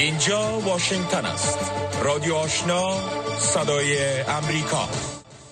اینجا واشنگتن است. رادیو آشنا صدای امریکا.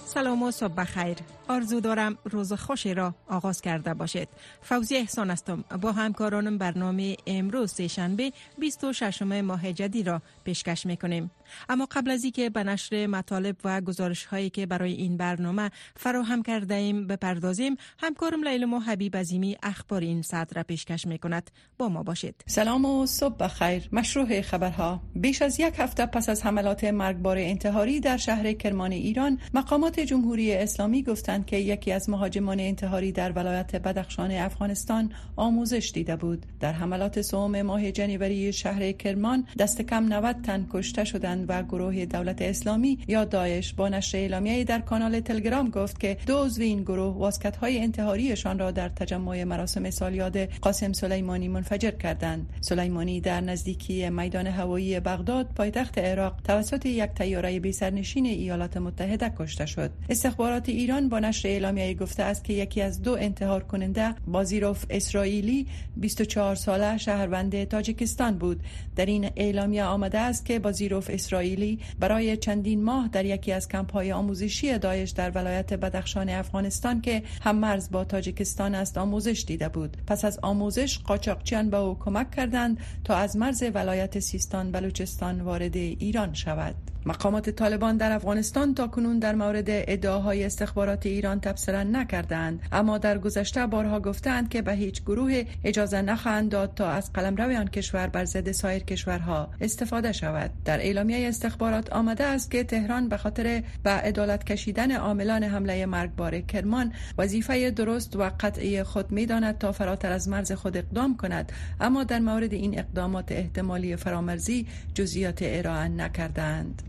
سلام و صبح بخیر. آرزو دارم روز خوشی را آغاز کرده باشید. فوزی احسان هستم. با همکارانم برنامه امروز سهشنبه 26 ماه جدی را پیشکش می‌کنیم. اما قبل از اینکه به نشر مطالب و گزارش هایی که برای این برنامه فراهم کرده ایم بپردازیم همکارم لیلم و حبیب عظیمی اخبار این ساعت را پیشکش می کند با ما باشید. سلام و صبح بخیر. مشروع خبرها. بیش از یک هفته پس از حملات مرگبار انتحاری در شهر کرمان ایران مقامات جمهوری اسلامی گفتند که یکی از مهاجمان انتحاری در ولایت بدخشان افغانستان آموزش دیده بود. در حملات سوم ماه جنوری شهر کرمان دست کم 90 تن کشته شدند. و گروه دولت اسلامی یا داعش با نشر اعلامیه در کانال تلگرام گفت که دو عضو این گروه واسکت های انتحاریشان را در تجمع مراسم سالیاد قاسم سلیمانی منفجر کردند. سلیمانی در نزدیکی میدان هوایی بغداد پایتخت عراق توسط یک تیاره بی سرنشین ایالات متحده کشته شد. استخبارات ایران با نشر اعلامیه گفته است که یکی از دو انتحار کننده بازیروف اسرائیلی 24 ساله شهروند تاجیکستان بود. در این اعلامیه آمده است که بازیروف اسرائیلی برای چندین ماه در یکی از کمپ های آموزشی داعش در ولایت بدخشان افغانستان که هم مرز با تاجیکستان است آموزش دیده بود. پس از آموزش قاچاقچیان به او کمک کردند تا از مرز ولایت سیستان بلوچستان وارد ایران شود. مقامات طالبان در افغانستان تا کنون در مورد ادعاهای استخبارات ایران تبصره نکردند. اما در گذشته بارها گفتند که به هیچ گروه اجازه نخواهند داد تا از قلمرو آن کشور بر ضد سایر کشورها استفاده شود. در اعلامیه استخبارات آمده است که تهران به خاطر به عدالت کشیدن عاملان حمله مرگبار کرمان وظیفه درست و قطعی خود می‌داند تا فراتر از مرز خود اقدام کند. اما در مورد این اقدامات احتمالی فرامرزی جزئیات ارائه نکردند.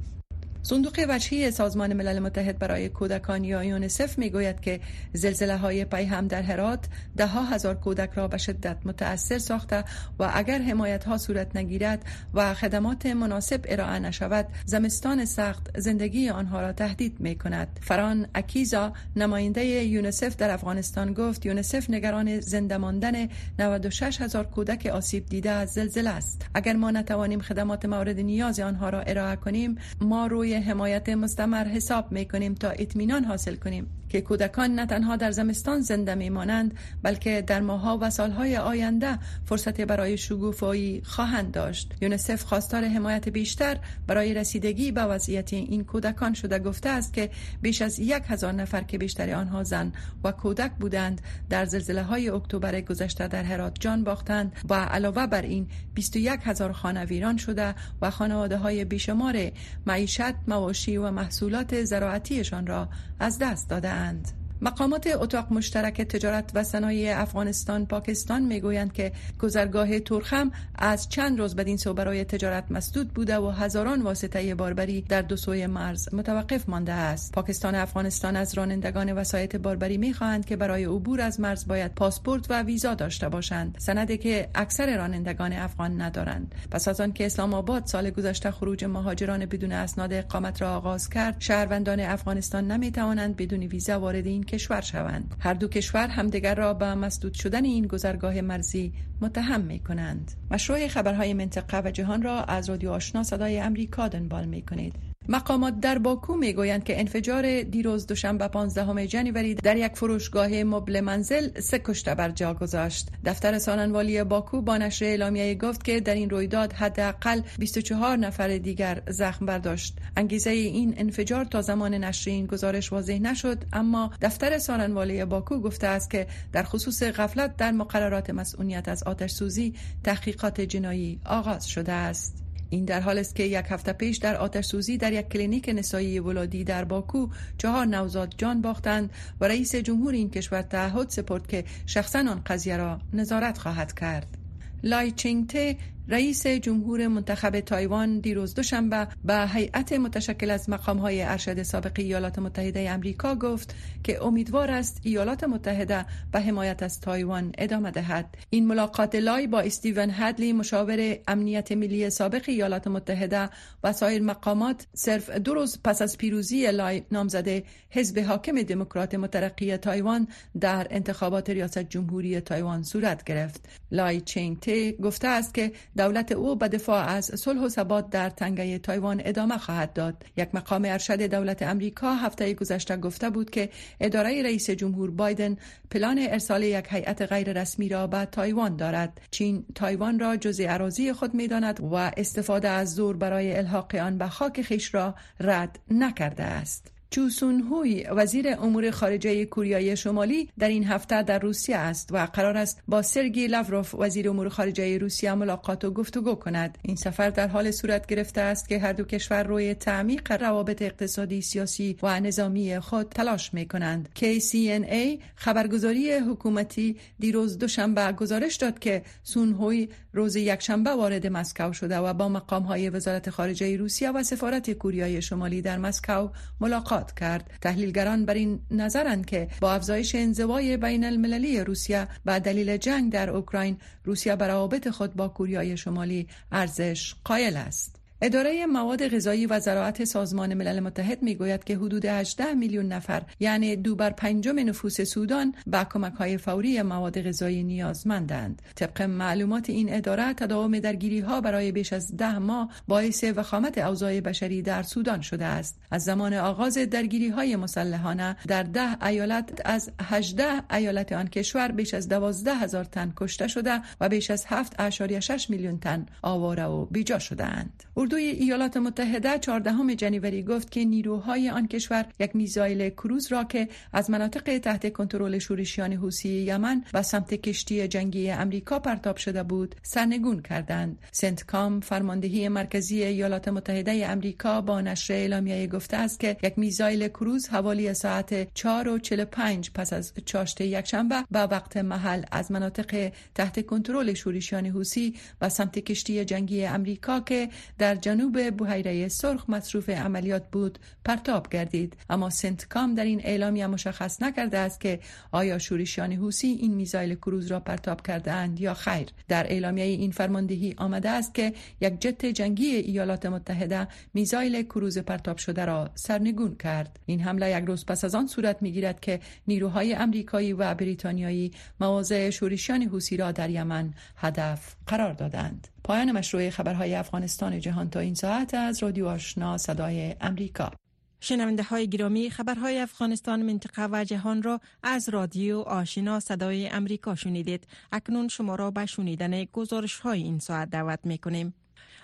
صندوق وجهی سازمان ملل متحد برای کودکان یا یونسف می گوید که زلزله های پی هم در هرات ده هزار کودک را به شدت متاثر ساخته و اگر حمایت ها صورت نگیرد و خدمات مناسب ارائه نشود زمستان سخت زندگی آنها را تهدید می کند فران اکیزا نماینده یونسف در افغانستان گفت یونسف نگران زنده ماندن 96 هزار کودک آسیب دیده از زلزله است. اگر ما نتوانیم خدمات مورد نیاز آنها را ارائه کنیم ما روی حمایت مستمر حساب می کنیم تا اطمینان حاصل کنیم. که کودکان نه تنها در زمستان زنده میمانند بلکه در ماها و سالهای آینده فرصت برای شگوفایی خواهند داشت. یونسف خواستار حمایت بیشتر برای رسیدگی به وضعیت این کودکان شده گفته است که بیش از یک هزار نفر که بیشتر آنها زن و کودک بودند در زلزله های اکتبر گذشته در هرات جان باختند و علاوه بر این 21 هزار خانه ویران شده و خانواده های بیشمار معیشت مواشی و محصولات زراعتیشان را از دست and مقامات اتاق مشترک تجارت و صنایع افغانستان پاکستان می‌گویند که گذرگاه تورخم از چند روز بدین سو برای تجارت مسدود بوده و هزاران واسطه باربری در دو سوی مرز متوقف مانده است. پاکستان افغانستان از رانندگان وسایط باربری می‌خواهند که برای عبور از مرز باید پاسپورت و ویزا داشته باشند. سندی که اکثر رانندگان افغان ندارند. پس از آن که اسلام آباد سال گذشته خروج مهاجران بدون اسناد اقامت را آغاز کرد شهروندان افغانستان نمی‌توانند بدون ویزا وارد این کشور شوند. هر دو کشور همدیگر را به مسدود شدن این گذرگاه مرزی متهم می کنند مشروع خبرهای منطقه و جهان را از رادیو آشنا صدای امریکا دنبال می کنید مقامات در باکو می‌گویند که انفجار دیروز دوشنبه 15 جنوری در یک فروشگاه مبل منزل سه کشته بر جا گذاشت. دفتر ساننوالی باکو با نشر اعلامیه گفت که در این رویداد حداقل 24 نفر دیگر زخم برداشت. انگیزه این انفجار تا زمان نشر این گزارش واضح نشد اما دفتر ساننوالی باکو گفته است که در خصوص غفلت در مقررات مسئولیت از آتش سوزی تحقیقات جنایی آغاز شده است. این در حال است که یک هفته پیش در آتش سوزی در یک کلینیک نسایی ولادی در باکو چهار نوزاد جان باختند و رئیس جمهور این کشور تعهد سپرد که شخصا آن قضیه را نظارت خواهد کرد. لای چینگته رئیس جمهور منتخب تایوان دیروز دوشنبه به هیئت متشکل از های ارشد سابق ایالات متحده امریکا گفت که امیدوار است ایالات متحده به حمایت از تایوان ادامه دهد. این ملاقات لای با استیون هدلی مشاور امنیت ملی سابق ایالات متحده و سایر مقامات صرف دو روز پس از پیروزی لای نامزد حزب حاکم دموکرات مترقی تایوان در انتخابات ریاست جمهوری تایوان صورت گرفت. لای چینگ ته گفته است که دولت او به دفاع از صلح و ثبات در تنگه تایوان ادامه خواهد داد. یک مقام ارشد دولت امریکا هفته گذشته گفته بود که اداره رئیس جمهور بایدن پلان ارسال یک هیئت غیر رسمی را به تایوان دارد. چین تایوان را جزء اراضی خود می‌داند و استفاده از زور برای الحاق آن به خاک خیش را رد نکرده است. چوسون هوی وزیر امور خارجه کوریای شمالی در این هفته در روسیه است و قرار است با سرگی لاوروف وزیر امور خارجه روسیه ملاقات و گفتگو کند. این سفر در حال صورت گرفته است که هر دو کشور روی تعمیق روابط اقتصادی سیاسی و نظامی خود تلاش می کنند KCNA خبرگزاری حکومتی دیروز دوشنبه گزارش داد که سون هوی روز یکشنبه وارد مسکو شده و با مقام های وزارت خارجه روسیه و سفارت کوریای شمالی در مسکو ملاقات کرد. تحلیلگران بر این نظرند که با افزایش انزوای بین المللی روسیه و دلیل جنگ در اوکراین روسیه بر روابط خود با کوریای شمالی ارزش قائل است. اداره مواد غذایی و زراعت سازمان ملل متحد می‌گوید که حدود 18 میلیون نفر یعنی دو بر پنجم نفوس سودان به کمک های فوری مواد غذایی نیازمندند. طبق معلومات این اداره تداوم درگیری ها برای بیش از ده ماه باعث وخامت اوضاع بشری در سودان شده است. از زمان آغاز درگیری های مسلحانه در ده ایالت از 18 ایالت آن کشور بیش از 12 هزار تن کشته شده و بیش از 7.6 میلیون تن آواره و بیجا شدهاند. اردوی ایالات متحده 14 جنوری گفت که نیروهای آن کشور یک میزایل کروز را که از مناطق تحت کنترل شورشیان حوثی یمن به سمت کشتی جنگی امریکا پرتاب شده بود سرنگون کردند. سنت کام فرماندهی مرکزی ایالات متحده امریکا با نشر اعلامیه گفته است که یک میزایل کروز حوالی ساعت 4 و 45 پس از چاشت یکشنبه به وقت محل از مناطق تحت کنترل شورشیان حوثی به سمت کشتی جنگی امریکا که در جنوب بحیره سرخ مصروف عملیات بود. پرتاب گردید. اما سنتکام در این اعلامیه مشخص نکرده است که آیا شورشیان حوسی این میزایل کروز را پرتاب کرده اند یا خیر. در اعلامیه این فرماندهی آمده است که یک جت جنگی ایالات متحده میزایل کروز پرتاب شده را سرنگون کرد. این حمله یک روز پس از آن صورت می‌گیرد که نیروهای امریکایی و بریتانیایی مواضع شورشیان حوسی را در یمن هدف قرار دادند. پایان مشروع خبرهای افغانستان جهان تا این ساعت از رادیو آشنا صدای امریکا. شنونده های گرامی خبرهای افغانستان منطقه و جهان را از رادیو آشنا صدای امریکا شنیدید. اکنون شما را به شنیدن گزارش های این ساعت دعوت می کنیم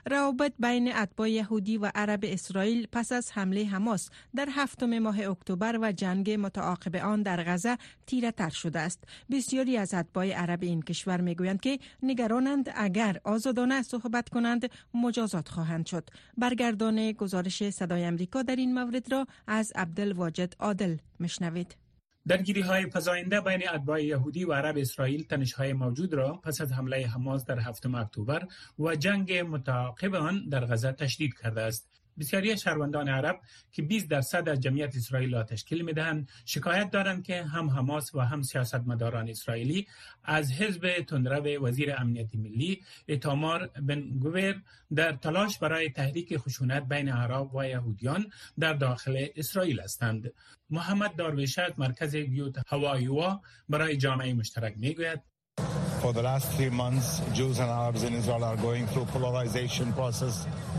روابط بین اتباع یهودی و عرب اسرائیل پس از حمله حماس در هفتم ماه اکتبر و جنگ متعاقب آن در غزه تیره تر شده است. بسیاری از اتباع عرب این کشور می‌گویند که نگرانند اگر آزادانه صحبت کنند مجازات خواهند شد. برگردان گزارش صدای امریکا در این مورد را از عبدالواجد عادل مشنوید درگیری های فزاینده بین اتباع یهودی و عرب اسرائیل تنش های موجود را پس از حمله حماس در هفتم اکتبر و جنگ متعاقب آن در غزه تشدید کرده است. بسیاری شهروندان عرب که 20 درصد از جمعیت اسرائیل را تشکیل می دهند شکایت دارند که هم حماس و هم سیاستمداران اسرائیلی از حزب تندرو وزیر امنیت ملی اتامار بن گویر در تلاش برای تحریک خشونت بین عرب و یهودیان در داخل اسرائیل هستند. محمد دارویشه از مرکز گیوت هوایوا برای جامعه مشترک می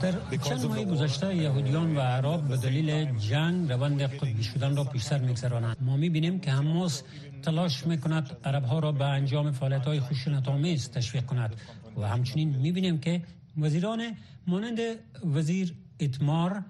در چند ماه گذشته یهودیان و عرب به دلیل جنگ روند قطبی شدن را پیش سر میگذرانند. ما می‌بینیم که حماس تلاش می‌کند عرب ها را به انجام فعالیت های خشونت آمیز تشویق کند و همچنین می‌بینیم که وزیران مانند وزیر اتمار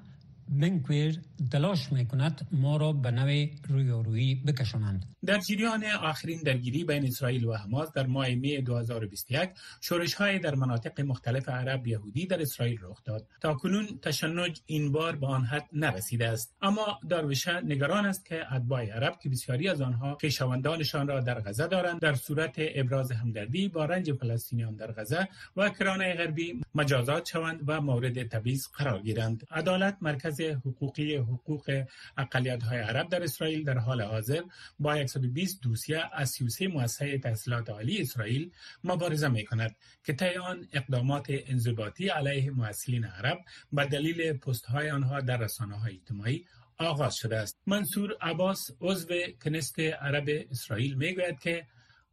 بنکویر تلاش می کند ما را به نوع رویارویی بکشانند. در جریان آخرین درگیری بین اسرائیل و حماس در ماه می 2021 شورش های در مناطق مختلف عرب یهودی در اسرائیل رخ داد. تا کنون تشنج این بار به آن حد نرسیده است. اما داروشه نگران است که اتباع عرب که بسیاری از آنها خویشاوندانشان را در غزه دارند در صورت ابراز همدردی با رنج فلسطینیان در غزه و کرانه غربی مجازات شوند و مورد تبعیض قرار گیرند. عدالت مرکز حقوقی حقوق اقلیت های عرب در اسرائیل در حال حاضر با 120 دوسیه از 33 مؤسسه تحصیلات عالی اسرائیل مبارزه می کند که طی آن اقدامات انضباطی علیه محصلین عرب به دلیل پست های آنها در رسانه های اجتماعی آغاز شده است. منصور عباس عضو کنست عرب اسرائیل می‌گوید که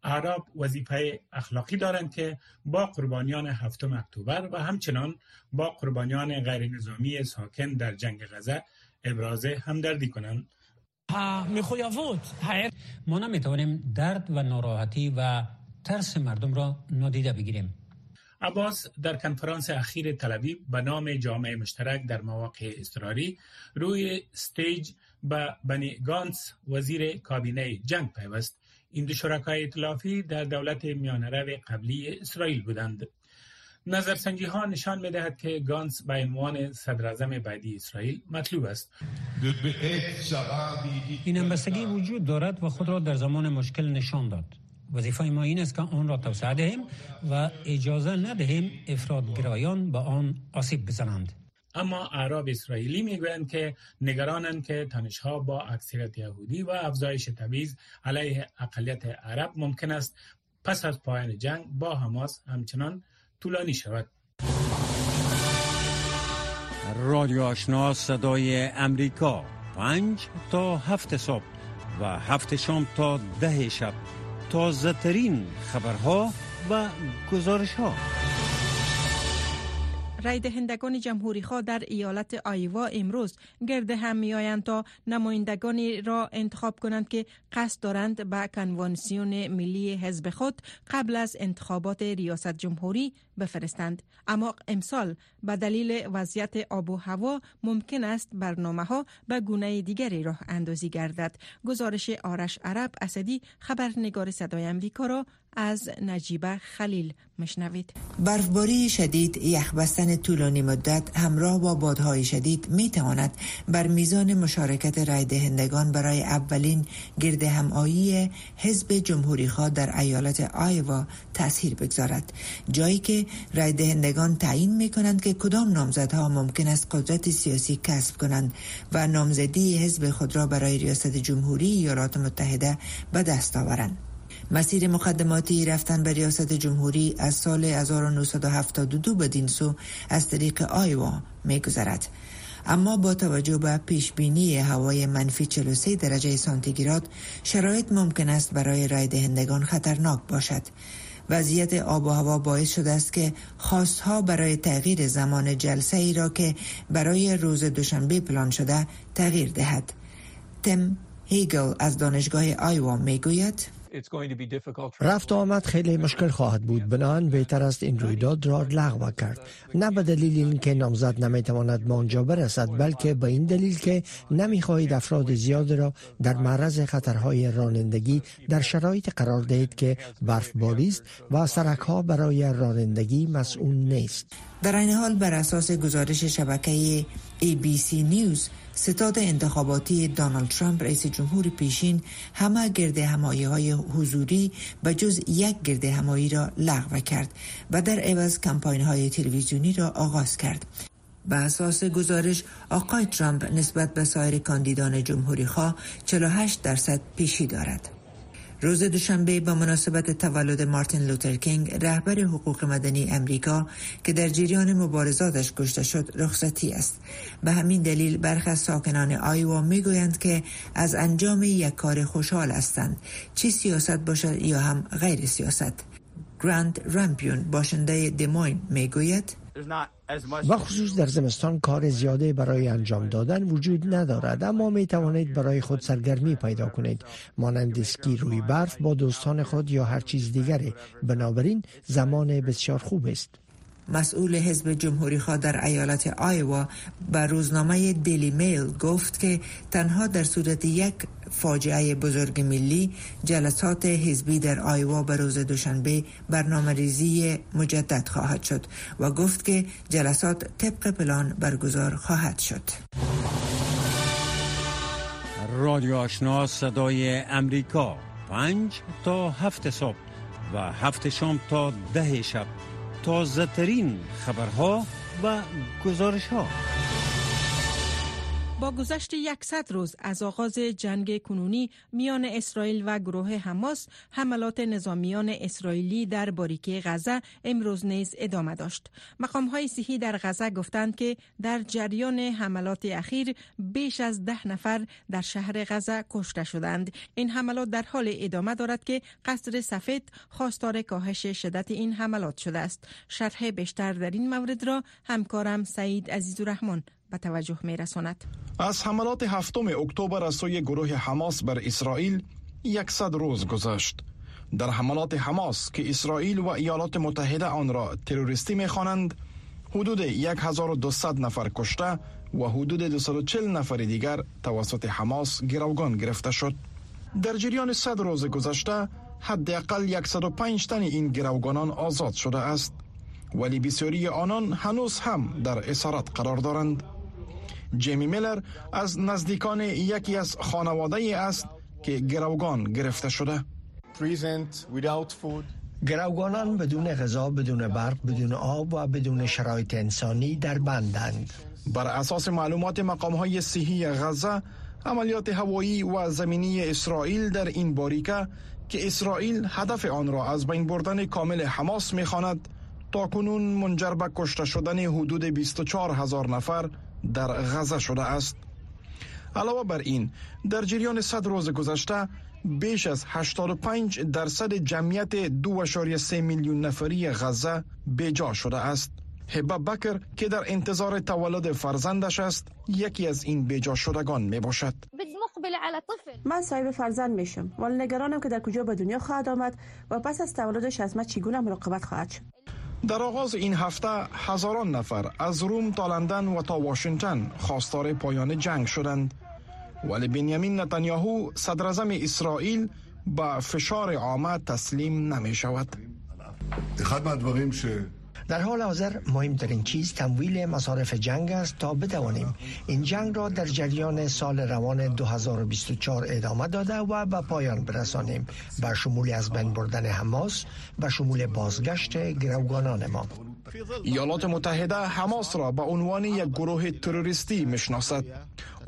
اعراب وظیفه اخلاقی دارند که با قربانیان هفتم اکتبر و همچنان با قربانیان غیر نظامی ساکن در جنگ غزه ابراز همدردی کنند. ما نمی‌توانیم درد و ناراحتی و ترس مردم را نادیده بگیریم. عباس در کنفرانس اخیر تلویب به نام جامعه مشترک در مواقع اضطراری روی استیج به بنی گانس وزیر کابینه جنگ پیوست. این دو شرکای اطلافی در دولت میانرو قبلی اسرائیل بودند. نظرسنجی ها نشان می دهد که گانس به عنوان صدر بعدی اسرائیل مطلوب است. این همبستگی وجود دارد و خود را در زمان مشکل نشان داد. وظیفه ما این است که آن را توسعه دهیم و اجازه ندهیم افرادگرایان به آن آسیب بزنند. اما اعراب اسرائیلی می‌گویند که نگرانند که تنشها با اکثریت یهودی و افزایش تبعیض علیه اقلیت عرب ممکن است پس از پایان جنگ با حماس همچنان طولانی شود. رادیو آشنا صدای امریکا. پنج تا هفت صبح و هفت شام تا ده شب. تازه ترین خبرها و گزارش ها رای دهندگان جمهوری خواه در ایالت آیوا امروز گرد هم می آیند تا نمایندگانی را انتخاب کنند که قصد دارند به کنوانسیون ملی حزب خود قبل از انتخابات ریاست جمهوری بفرستند. اما امسال به دلیل وضعیت آب و هوا ممکن است برنامه ها به گونه دیگری راه اندازی گردد. گزارش آرش عرب اسدی خبرنگار صدای امریکا را از نجیبه خلیل مشنوید. برفباری شدید یخبستن طولانی مدت همراه با بادهای شدید می تواند بر میزان مشارکت رای دهندگان برای اولین گرد همایی حزب جمهوری خواه در ایالت آیوا تاثیر بگذارد. جایی که رای دهندگان تعیین می کنند که کدام نامزدها ممکن است قدرت سیاسی کسب کنند و نامزدی حزب خود را برای ریاست جمهوری ایالات متحده به دست آورند. مسیر مقدماتی رفتن به ریاست جمهوری از سال 1972 بدین سو از طریق آیوا می گذرد. اما با توجه به پیش بینی هوای منفی 43 درجه سانتیگراد شرایط ممکن است برای رای دهندگان خطرناک باشد وضعیت آب و هوا باعث شده است که خواستها برای تغییر زمان جلسه ای را که برای روز دوشنبه پلان شده تغییر دهد تم هیگل از دانشگاه آیوا می رفت آمد خیلی مشکل خواهد بود. بنان بهتر است این رویداد را لغو کرد. نه به دلیل اینکه نامزد نمی‌تواند به آنجا برسد بلکه به این دلیل که نمی‌خواهید افراد زیاد را در معرض خطرهای رانندگی در شرایط قرار دهید که برفباری است و سرک ها برای رانندگی مسئول نیست. در این حال بر اساس گزارش شبکه ABC نیوز ستاد انتخاباتی دانالد ترامپ رئیس جمهور پیشین همه گرد همایی های حضوری به جز یک گرد همایی را لغو کرد و در عوض کمپاین های تلویزیونی را آغاز کرد. به اساس گزارش آقای ترامپ نسبت به سایر کاندیدان جمهوری خواه 48 درصد پیشی دارد. روز دوشنبه با مناسبت تولد مارتین لوتر کینگ رهبر حقوق مدنی امریکا که در جریان مبارزاتش کشته شد رخصتی است. به همین دلیل برخی از ساکنان آیوا می‌گویند که از انجام یک کار خوشحال هستند چی سیاست باشد یا هم غیر سیاست. گراند رامپیون باشنده دموین می‌گوید و خصوص در زمستان کار زیاده برای انجام دادن وجود ندارد اما می توانید برای خود سرگرمی پیدا کنید. مانند اسکی روی برف با دوستان خود یا هر چیز دیگری. بنابراین زمان بسیار خوب است. مسئول حزب جمهوری خواه در ایالت آیوا به روزنامه دیلی میل گفت که تنها در صورت یک فاجعه بزرگ ملی جلسات حزبی در آیوا به روز دوشنبه برنامه ریزی مجدد خواهد شد و گفت که جلسات طبق پلان برگزار خواهد شد. رادیو آشنا صدای امریکا پنج تا هفت صبح و هفت شام تا ده شب. تازه ترین خبرها و گزارش ها با گذشت یکصد روز از آغاز جنگ کنونی میان اسرائیل و گروه حماس حملات نظامیان اسرائیلی در باریکه غزه امروز نیز ادامه داشت. مقام های صحی در غزه گفتند که در جریان حملات اخیر بیش از ده نفر در شهر غزه کشته شدند. این حملات در حال ادامه دارد که قصر سفید خواستار کاهش شدت این حملات شده است. شرح بیشتر در این مورد را همکارم سعید عزیزالرحمن به توجه می رساند. از حملات هفتم اکتبر از سوی گروه حماس بر اسرائیل یکصد روز گذشت. در حملات حماس که اسرائیل و ایالات متحده آن را تروریستی می خوانند حدود 1200 نفر کشته و حدود 240 نفر دیگر توسط حماس گروگان گرفته شد. در جریان صد روز گذشته حداقل 105 تن این گروگانان آزاد شده است. ولی بسیاری آنان هنوز هم در اسارت قرار دارند. جیمی میلر از نزدیکان یکی از خانواده ای است که گروگان گرفته شده. گروگانان بدون غذا بدون برق بدون آب و بدون شرایط انسانی در بندند. بر اساس معلومات مقام های صحی غزه عملیات هوایی و زمینی اسرائیل در این باریکه که اسرائیل هدف آن را از بین بردن کامل حماس می‌خواند تا کنون منجر به کشته شدن حدود 24 هزار نفر در غزه شده است. علاوه بر این در جریان صد روز گذشته بیش از 85 درصد جمعیت 2.3 میلیون نفری غزه بیجا شده است. هبه بکر که در انتظار تولد فرزندش است یکی از این بیجا شدگان می باشد. من صاحب فرزند میشم. ولی نگرانم که در کجا به دنیا خواهد آمد و پس از تولدش از من چگونه مراقبت خواهد شد. در آغاز این هفته هزاران نفر از روم تا لندن و تا واشنگتن خواستار پایان جنگ شدند. ولی بنیامین نتانیاهو صدر اسرائیل با فشار آمد تسلیم نمی شود در حال حاضر مهمترین چیز تمویل مصارف جنگ است تا بتوانیم این جنگ را در جریان سال روان 2024 ادامه داده و به پایان برسانیم. بر شمول از بین بردن حماس و شمول بازگشت گروگانان ما. ایالات متحده حماس را به عنوان یک گروه تروریستی می‌شناسد.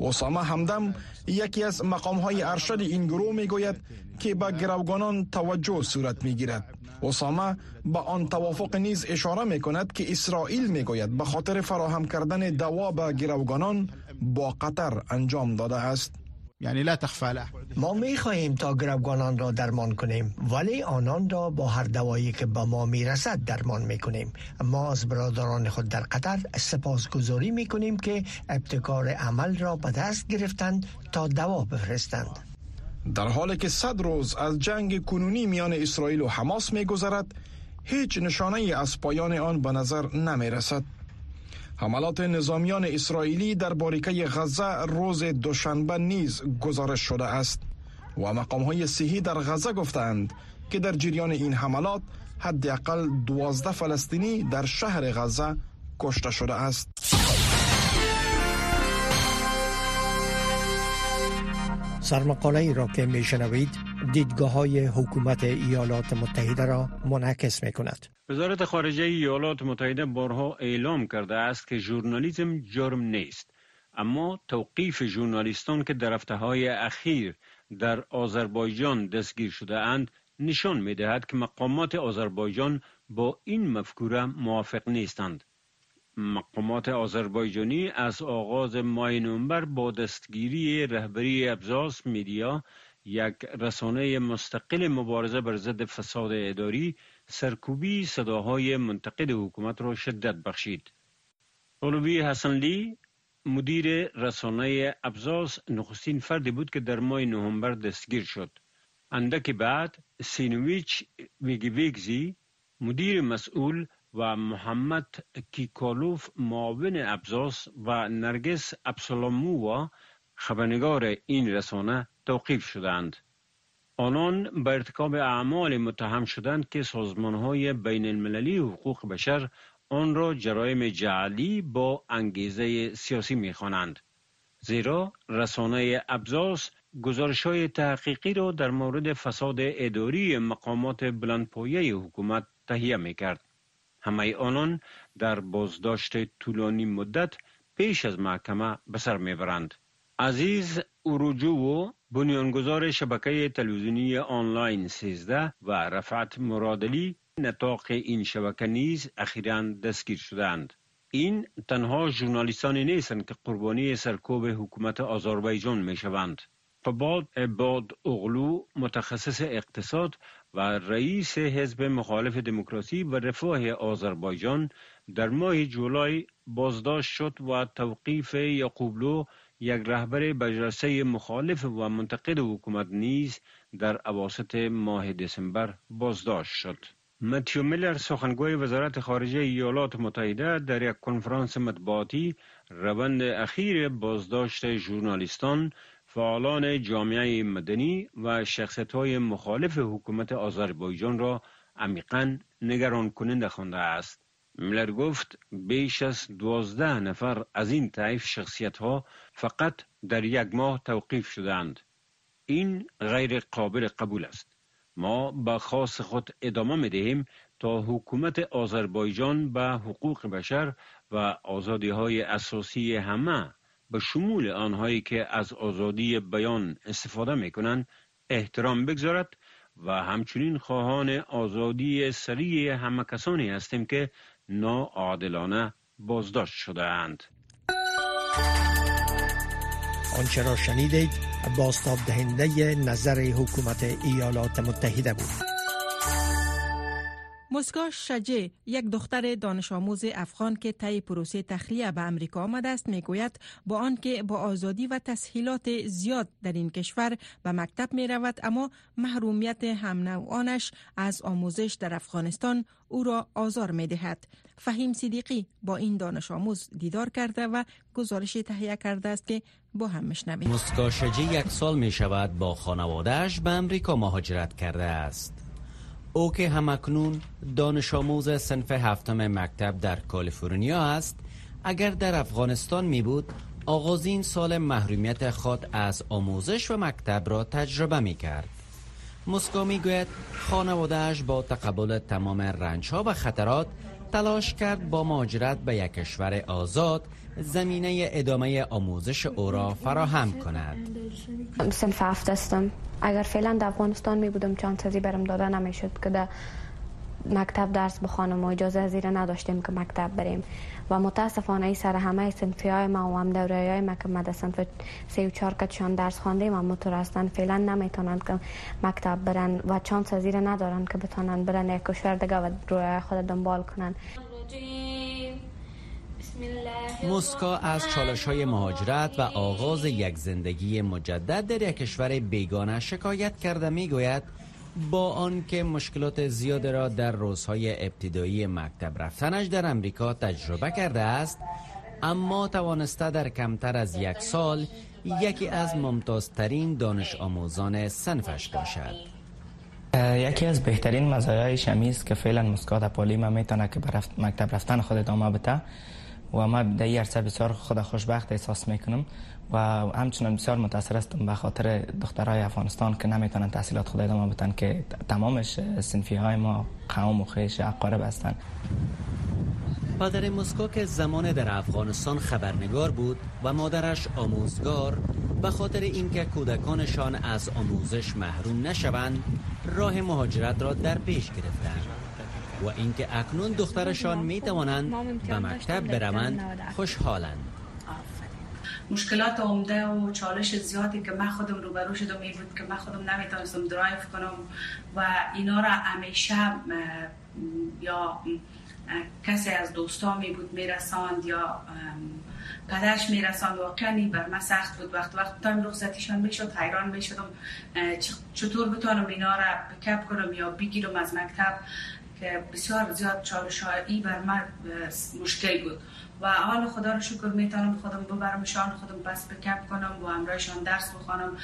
اسامه همدم یکی از مقام های ارشد این گروه می گوید که به گروگانان توجه صورت می گیرد اسامه با آن توافق نیز اشاره می کند که اسرائیل می گوید به خاطر فراهم کردن دوا به گروگانان با قطر انجام داده است. یعنی لا تخفى ما می خواهیم تا گروگانان را درمان کنیم ولی آنان را با هر دوایی که به ما می رسد درمان می کنیم ما از برادران خود در قطر سپاسگزاری می کنیم که ابتکار عمل را به دست گرفتند تا دوا بفرستند. در حالی که صد روز از جنگ کنونی میان اسرائیل و حماس می گذرد هیچ نشانه از پایان آن به نظر نمی رسد حملات نظامیان اسرائیلی در باریکه غزه روز دوشنبه نیز گزارش شده است و مقام های صحی در غزه گفتند که در جریان این حملات حداقل دوازده فلسطینی در شهر غزه کشته شده است. سرمقاله ای را که می شنوید دیدگاه های حکومت ایالات متحده را منعکس می کند. وزارت خارجه ایالات متحده بارها اعلام کرده است که ژورنالیسم جرم نیست اما توقیف ژورنالیستان که در هفته های اخیر در آذربایجان دستگیر شده اند نشان می دهد که مقامات آذربایجان با این مفکوره موافق نیستند. مقامات آذربایجانی از آغاز ماه نوامبر با دستگیری رهبری ابزاس میدیا یک رسانه مستقل مبارزه بر ضد فساد اداری سرکوبی صداهای منتقد حکومت را شدت بخشید. اولوی حسنلی مدیر رسانه ابزاس نخستین فردی بود که در ماه نوامبر دستگیر شد. اندک بعد سینویچ ویگویگزی مدیر مسئول و محمد کیکالوف معاون ابزاس و نرگس ابسالامووا خبرنگار این رسانه توقیف شدند. آنان به ارتکاب اعمال متهم شدند که های بین المللی حقوق بشر آن را جرایم جعلی با انگیزه سیاسی می‌خوانند. زیرا رسانه ابزاس گزارش های تحقیقی را در مورد فساد اداری مقامات بلندپایه حکومت تهیه می کرد. همه آنان در بازداشت طولانی مدت پیش از محکمه به سر می‌برند عزیز اوروجو بنیانگذار شبکه تلویزیونی آنلاین 13 و رفعت مرادلی نطاق این شبکه نیز اخیرا دستگیر شدند. این تنها ژورنالیستانی نیستند که قربانی سرکوب حکومت آذربایجان می شوند فباد عباد اغلو متخصص اقتصاد و رئیس حزب مخالف دموکراسی و رفاه آذربایجان در ماه جولای بازداشت شد و توقیف یعقوبلو یک رهبر بجرسه مخالف و منتقد حکومت نیز در اواسط ماه دسامبر بازداشت شد. متیو میلر سخنگوی وزارت خارجه ایالات متحده در یک کنفرانس مطبوعاتی روند اخیر بازداشت ژورنالیستان فعالان جامعه مدنی و شخصیت های مخالف حکومت آذربایجان را عمیقا نگران کننده خوانده است. میلر گفت بیش از دوازده نفر از این طیف شخصیت ها فقط در یک ماه توقیف شدند. این غیر قابل قبول است. ما به خاص خود ادامه می دهیم تا حکومت آذربایجان به حقوق بشر و آزادی های اساسی همه به شمول آنهایی که از آزادی بیان استفاده می کنند احترام بگذارد و همچنین خواهان آزادی سریع همه کسانی هستیم که ناعادلانه بازداشت شده اند. آنچه را شنیدید باستاب دهنده نظر حکومت ایالات متحده بود. مسکا شجه یک دختر دانش آموز افغان که طی پروسه تخلیه به امریکا آمده است می‌گوید با آنکه با آزادی و تسهیلات زیاد در این کشور به مکتب می رود اما محرومیت هم نوعانش از آموزش در افغانستان او را آزار می دهد. فهیم صدیقی با این دانش آموز دیدار کرده و گزارش تهیه کرده است که با هم مشنویم. مسکا شجه یک سال می شود با خانوادهش به امریکا مهاجرت کرده است. او که همکنون دانش آموز سنف هفتم مکتب در کالیفرنیا است. اگر در افغانستان می بود آغازین سال محرومیت خود از آموزش و مکتب را تجربه می کرد. مسکا می گوید خانوادهش با تقبل تمام رنج ها و خطرات تلاش کرد با مهاجرت به یک کشور آزاد زمینه ادامه آموزش او را فراهم کند. سنف هفت استم اگر فعلا در افغانستان می بودم چانسزی برم داده نمی‌شد که در مکتب درس بخوانم و اجازه زیر نداشتیم که مکتب بریم. و متاسفانه ای سر همه سنفی های ما و هم دوره های ما که مده سنف سی و چار کتشان درس خواندیم و مترستن فعلا نمی‌تونند که مکتب برن و چانس زیر ندارن که بتونن برن یک کشور دیگه و روی خود دنبال کنن. مسکا از چالش های مهاجرت و آغاز یک زندگی مجدد در یک کشور بیگانه شکایت کرده می گوید با آنکه مشکلات زیاد را در روزهای ابتدایی مکتب رفتنش در امریکا تجربه کرده است اما توانسته در کمتر از یک سال یکی از ممتازترین دانش آموزان سنفش باشد. یکی از بهترین مزایای شمیز که فعلا مسکا در پالی ما می‌تونه که به مکتب رفتن خود ادامه بده و ما در عرصه بسیار خود خوشبخت احساس می‌کنم و همچنان بسیار متاثر هستم به خاطر دخترای افغانستان که نمی‌تونن تحصیلات خود ادامه بدن که تمامش سنفی های ما قوم و خیش اقارب هستند پدر مسکو که زمان در افغانستان خبرنگار بود و مادرش آموزگار به خاطر اینکه کودکانشان از آموزش محروم نشوند راه مهاجرت را در پیش گرفتند. و اینکه اکنون دخترشان می توانند به مکتب بروند خوشحالند. مشکلات عمده و چالش زیادی که من خودم روبرو شدم این بود که من خودم نمی‌تونستم درایو کنم و اینا را همیشه یا کسی از دوستا می بود میرساند یا پدرش میرساند واقعا بر من سخت بود. وقت وقت time رخصتیشان می‌شد حیران می‌شدم چطور بتونم اینا را pick up کنم یا بگیرم از مکتب. که بسیار زیاد چالش هایی بر من مشکل بود. و حال خدا رو شکر می‌تونم خودم ببرمشان خودم بس بکپ کنم و همراهشان درس بخوانم.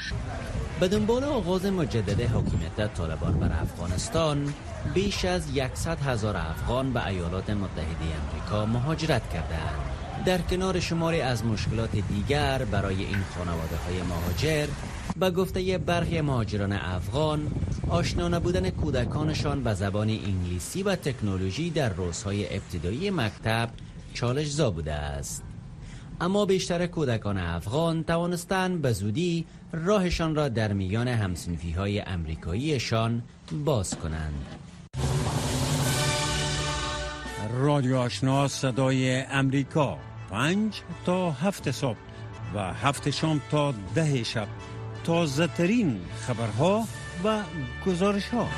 به دنبال آغاز مجدد حکومت طالبان بر افغانستان بیش از 100 هزار افغان به ایالات متحده امریکا مهاجرت کردند. در کنار شماری از مشکلات دیگر برای این خانواده های مهاجر به گفته برخی مهاجران افغان آشنا نبودن کودکانشان به زبان انگلیسی و تکنولوژی در روزهای ابتدایی مکتب چالش زا بوده است. اما بیشتر کودکان افغان توانستند به زودی راهشان را در میان همسنفی های امریکاییشان باز کنند. رادیو آشنا صدای امریکا پنج تا هفت صبح و هفت شام تا ده شب. تازه ترین خبرها و گزارش ها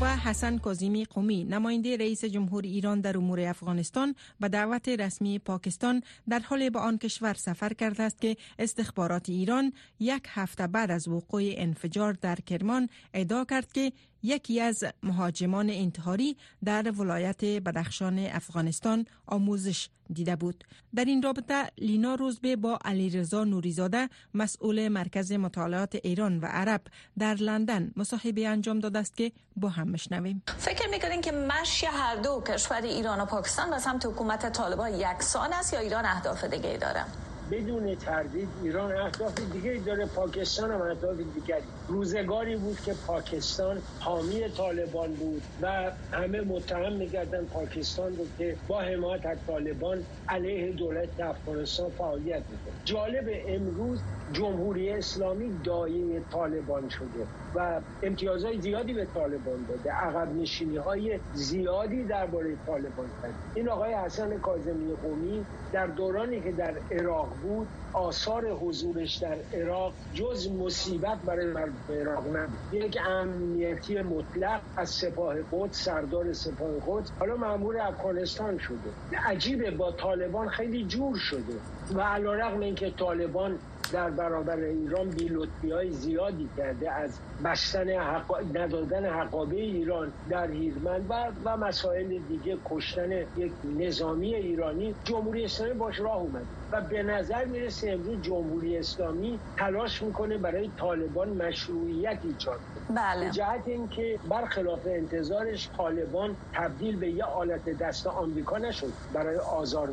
و حسن کازیمی قومی نماینده رئیس جمهور ایران در امور افغانستان به دعوت رسمی پاکستان در حال به آن کشور سفر کرده است که استخبارات ایران یک هفته بعد از وقوع انفجار در کرمان ادعا کرد که یکی از مهاجمان انتحاری در ولایت بدخشان افغانستان آموزش دیده بود. در این رابطه لینا روزبه با علیرضا نوریزاده مسئول مرکز مطالعات ایران و عرب در لندن مصاحبه انجام داده است که با هم مشنویم فکر می‌کنین که مشی هر دو کشور ایران و پاکستان و سمت حکومت طالبان یکسان است یا ایران اهداف دیگه داره بدون تردید ایران اهداف دیگه داره. پاکستان هم اهداف دیگری. روزگاری بود که پاکستان حامی طالبان بود و همه متهم میگردن پاکستان رو که با حمایت از طالبان علیه دولت افغانستان فعالیت می‌کنه. جالب امروز جمهوری اسلامی دایه طالبان شده و امتیازهای زیادی به طالبان داده. عقب نشینی های زیادی درباره طالبان کرد این آقای حسن کاظمی قومی در دورانی که در عراق بود آثار حضورش در عراق جز مصیبت برای مردم عراق نبود. یک امنیتی مطلق از سپاه قدس سردار سپاه قدس حالا مأمور افغانستان شده. عجیبه با طالبان خیلی جور شده. و علیرغم اینکه طالبان در برابر ایران بیلوتی های زیادی کرده از بستن حقا... ندادن حقابه ایران در هیرمن و, و مسائل دیگه کشتن یک نظامی ایرانی جمهوری اسلامی باش راه اومد و به نظر می‌رسه امروز جمهوری اسلامی تلاش می‌کنه برای طالبان مشروعیت ایجاد بله. جهت اینکه برخلاف انتظارش طالبان تبدیل به یه آلت دست آمریکا نشد برای آزار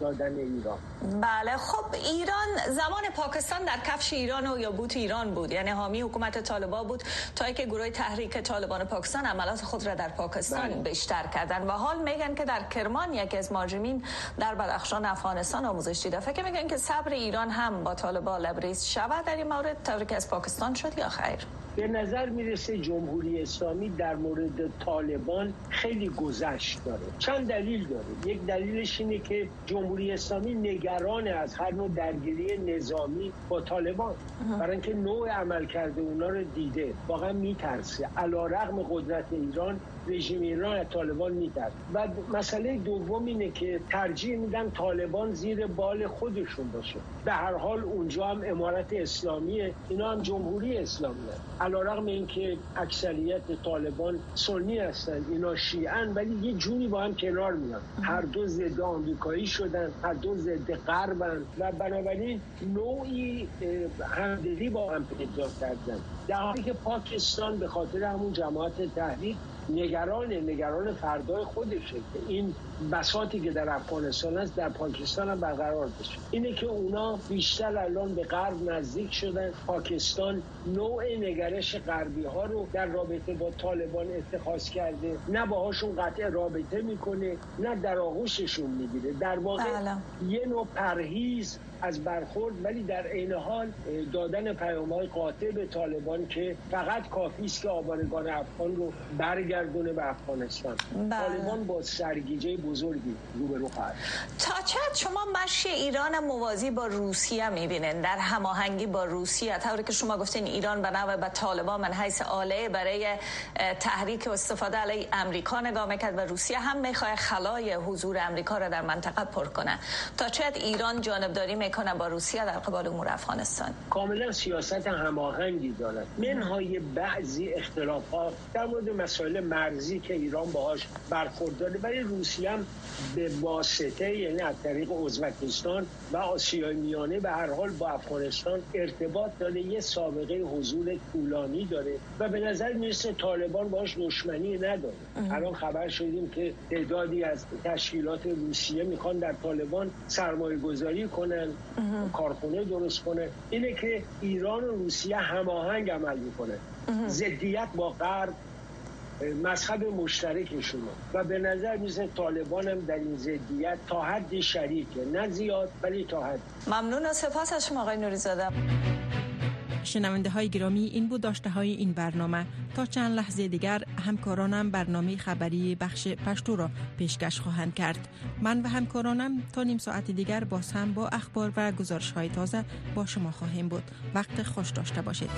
دادن ایران. بله. خب ایران زمان پاکستان در کفش ایران و یا بوت ایران بود. یعنی حامی حکومت طالبان بود تا که گروه تحریک طالبان پاکستان عملات خود را در پاکستان بله. بیشتر کردن و حال میگن که در کرمان یکی از ماجرمین در بدخشان افغانستان آموزش فکر میگن که صبر ایران هم با طالبان لبریز شود در این مورد طوری که از پاکستان شد یا خیر؟ به نظر می‌رسه جمهوری اسلامی در مورد طالبان خیلی گذشت داره. چند دلیل داره. یک دلیلش اینه که جمهوری اسلامی نگران از هر نوع درگیری نظامی با طالبان. برای اینکه نوع عمل کرده اونا رو دیده. واقعا میترسه. علا رقم قدرت ایران رژیم ایران از طالبان میترسه و مسئله دوم اینه که ترجیح میدن طالبان زیر بال خودشون باشه. به هر حال اونجا هم امارت اسلامیه اینا هم جمهوری اسلامی علا رقم اینکه اکثریت طالبان سنی هستن اینا شیعن ولی یه جونی با هم کنار میان. هر دو ضد آمریکایی شدن هر دو ضد غربن و بنابراین نوعی همدلی با هم پیدا کردن. در حالی که پاکستان به خاطر همون جماعت تحریک نگران نگران فردای خودشه که این بساتی که در افغانستان است در پاکستان هم برقرار بشه اینه که اونا بیشتر الان به غرب نزدیک شدن. پاکستان نوع نگرش غربی ها رو در رابطه با طالبان اتخاذ کرده. نه باهاشون قطع رابطه می‌کنه نه در آغوششون می‌گیره. در واقع بله. یه نوع پرهیز از برخورد ولی در عین حال دادن پیام های قاطع به طالبان که فقط کافی است که آبانگان افغان رو برگردونه به افغانستان. بله. طالبان با سرگیجه بزرگی روبرو خواهد تا چقدر شما مشی ایران موازی با روسیه می‌بینین. در هماهنگی با روسیه. طوری که شما گفتین ایران به نوع به طالبان من حیث آله برای تحریک و استفاده علیه امریکا نگاه می‌کرد و روسیه هم می‌خواد خلای حضور امریکا را در منطقه پر کنه. تا چقدر ایران جانبداری می‌کنه با روسیه در قبال امور افغانستان. کاملا سیاست هماهنگی دارد. منهای بعضی اختلافات در مورد مسائل مرزی که ایران باهاش برخورداره. ولی روسیه هم به واسطه یعنی از طریق ازبکستان و آسیای میانه به هر حال با افغانستان ارتباط داره یه سابقه حضور طولانی داره و به نظر می‌رسه طالبان باش دشمنی نداره. الان خبر شدیم که تعدادی از تشکیلات روسیه می‌خوان در طالبان سرمایه گذاری کنن کارخونه درست کنه اینه که ایران و روسیه هماهنگ عمل می‌کنه ضدیت با غرب مذهب مشترکشون و به نظر میزه طالبان هم در این زدیت تا حد شریکه. نه زیاد ولی تا حد. ممنون سپاس از شما آقای نوری زاده. شنونده های گرامی این بود داشته های این برنامه. تا چند لحظه دیگر همکارانم برنامه خبری بخش پشتو را پیشکش خواهند کرد. من و همکارانم تا نیم ساعت دیگر باز هم با اخبار و گزارش های تازه با شما خواهیم بود. وقت خوش داشته باشید.